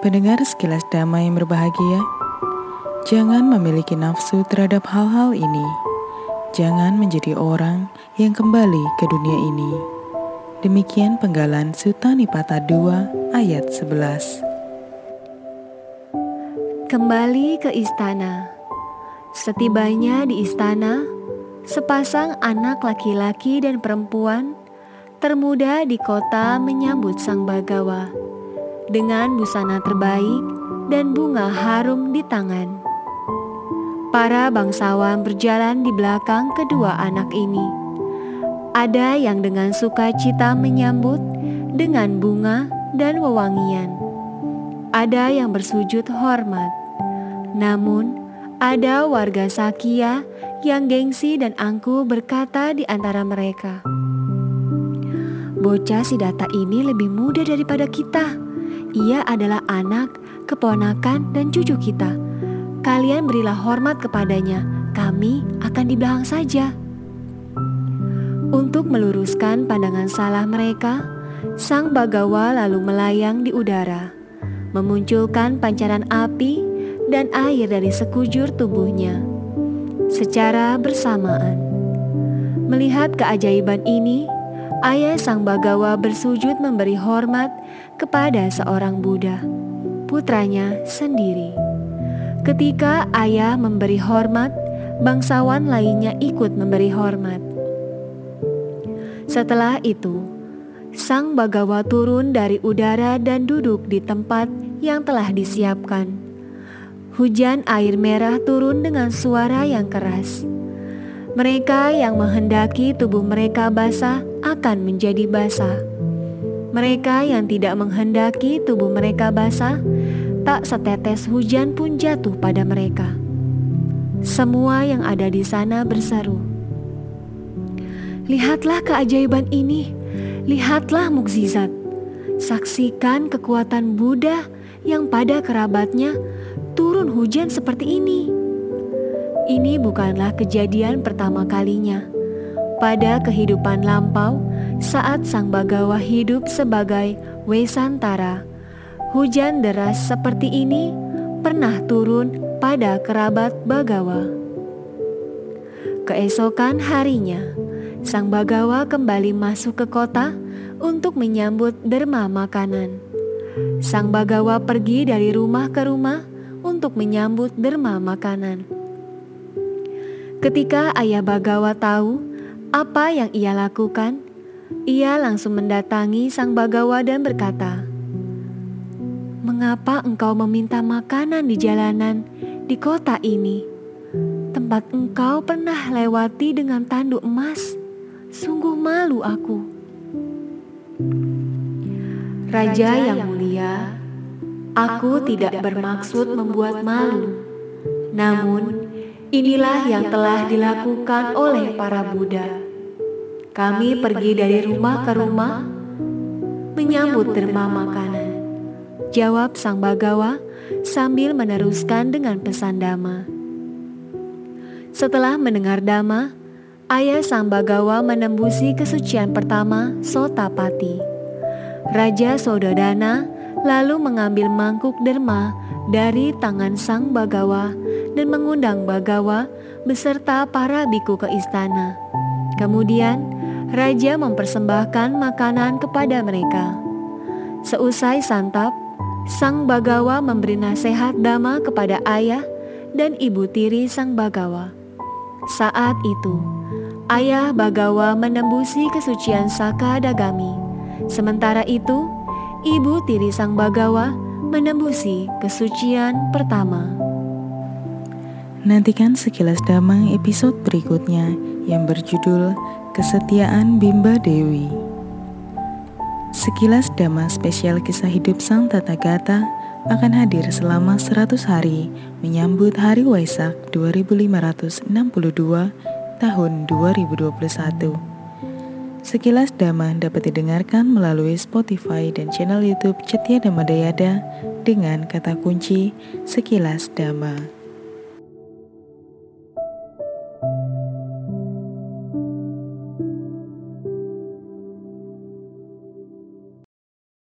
Pendengar sekilas damai yang berbahagia, jangan memiliki nafsu terhadap hal-hal ini. Jangan menjadi orang yang kembali ke dunia ini. Demikian penggalan Sutani Patah 2 ayat 11. Kembali ke istana. Setibanya di istana, sepasang anak laki-laki dan perempuan termuda di kota menyambut sang bagawa dengan busana terbaik dan bunga harum di tangan. Para bangsawan berjalan di belakang kedua anak ini. Ada yang dengan sukacita menyambut dengan bunga dan wewangian. Ada yang bersujud hormat. Namun, ada warga Sakia yang gengsi dan angkuh berkata di antara mereka, Bocah si data ini lebih muda daripada kita. Ia adalah anak, keponakan, dan cucu kita. Kalian berilah hormat kepadanya, kami akan di belakang saja. Untuk meluruskan pandangan salah mereka, sang bagawa lalu melayang di udara, memunculkan pancaran api dan air dari sekujur tubuhnya secara bersamaan. Melihat keajaiban ini, ayah sang bagawa bersujud memberi hormat kepada seorang Buddha, putranya sendiri. Ketika ayah memberi hormat, bangsawan lainnya ikut memberi hormat. Setelah itu, sang bagawa turun dari udara dan duduk di tempat yang telah disiapkan. Hujan air merah turun dengan suara yang keras. Mereka yang menghendaki tubuh mereka basah akan menjadi basah. Mereka yang tidak menghendaki tubuh mereka basah, tak setetes hujan pun jatuh pada mereka. Semua yang ada di sana berseru, "Lihatlah keajaiban ini, lihatlah mukjizat. Saksikan kekuatan Buddha yang pada kerabatnya turun hujan seperti ini." Ini bukanlah kejadian pertama kalinya. Pada kehidupan lampau, saat sang bagawa hidup sebagai Wesantara, hujan deras seperti ini pernah turun pada kerabat bagawa. Keesokan harinya, sang bagawa kembali masuk ke kota untuk menyambut derma makanan. Sang bagawa pergi dari rumah ke rumah untuk menyambut derma makanan. Ketika ayah bagawa tahu apa yang ia lakukan, ia langsung mendatangi sang bagawa dan berkata, "Mengapa engkau meminta makanan di jalanan di kota ini? Tempat engkau pernah lewati dengan tanduk emas. Sungguh malu aku." Raja yang mulia, aku tidak bermaksud membuat malu. Namun, inilah yang telah dilakukan oleh para Buddha kami pergi dari rumah ke rumah menyambut derma makanan. Jawab sang bagawa sambil meneruskan dengan pesan dama. Setelah mendengar dama, ayah sang bagawa menembusi kesucian pertama Sotapati. Raja Sododana lalu mengambil mangkuk derma dari tangan sang bagawa dan mengundang bagawa beserta para biku ke istana. Kemudian raja mempersembahkan makanan kepada mereka. Seusai santap, sang bagawa memberi nasihat dama kepada ayah dan ibu tiri sang bagawa. Saat itu, ayah bagawa menembusi kesucian Saka Dagami. Sementara itu, ibu tiri sang bagawa menembusi kesucian pertama. Nantikan sekilas damai episode berikutnya yang berjudul Kesetiaan Bimba Dewi Sekilas Dhamma spesial kisah hidup Sang Tata Gata akan hadir selama 100 hari menyambut Hari Waisak 2562 tahun 2021. Sekilas Dhamma dapat didengarkan melalui Spotify dan channel YouTube Cetia Dhamma Dayada dengan kata kunci Sekilas Dhamma.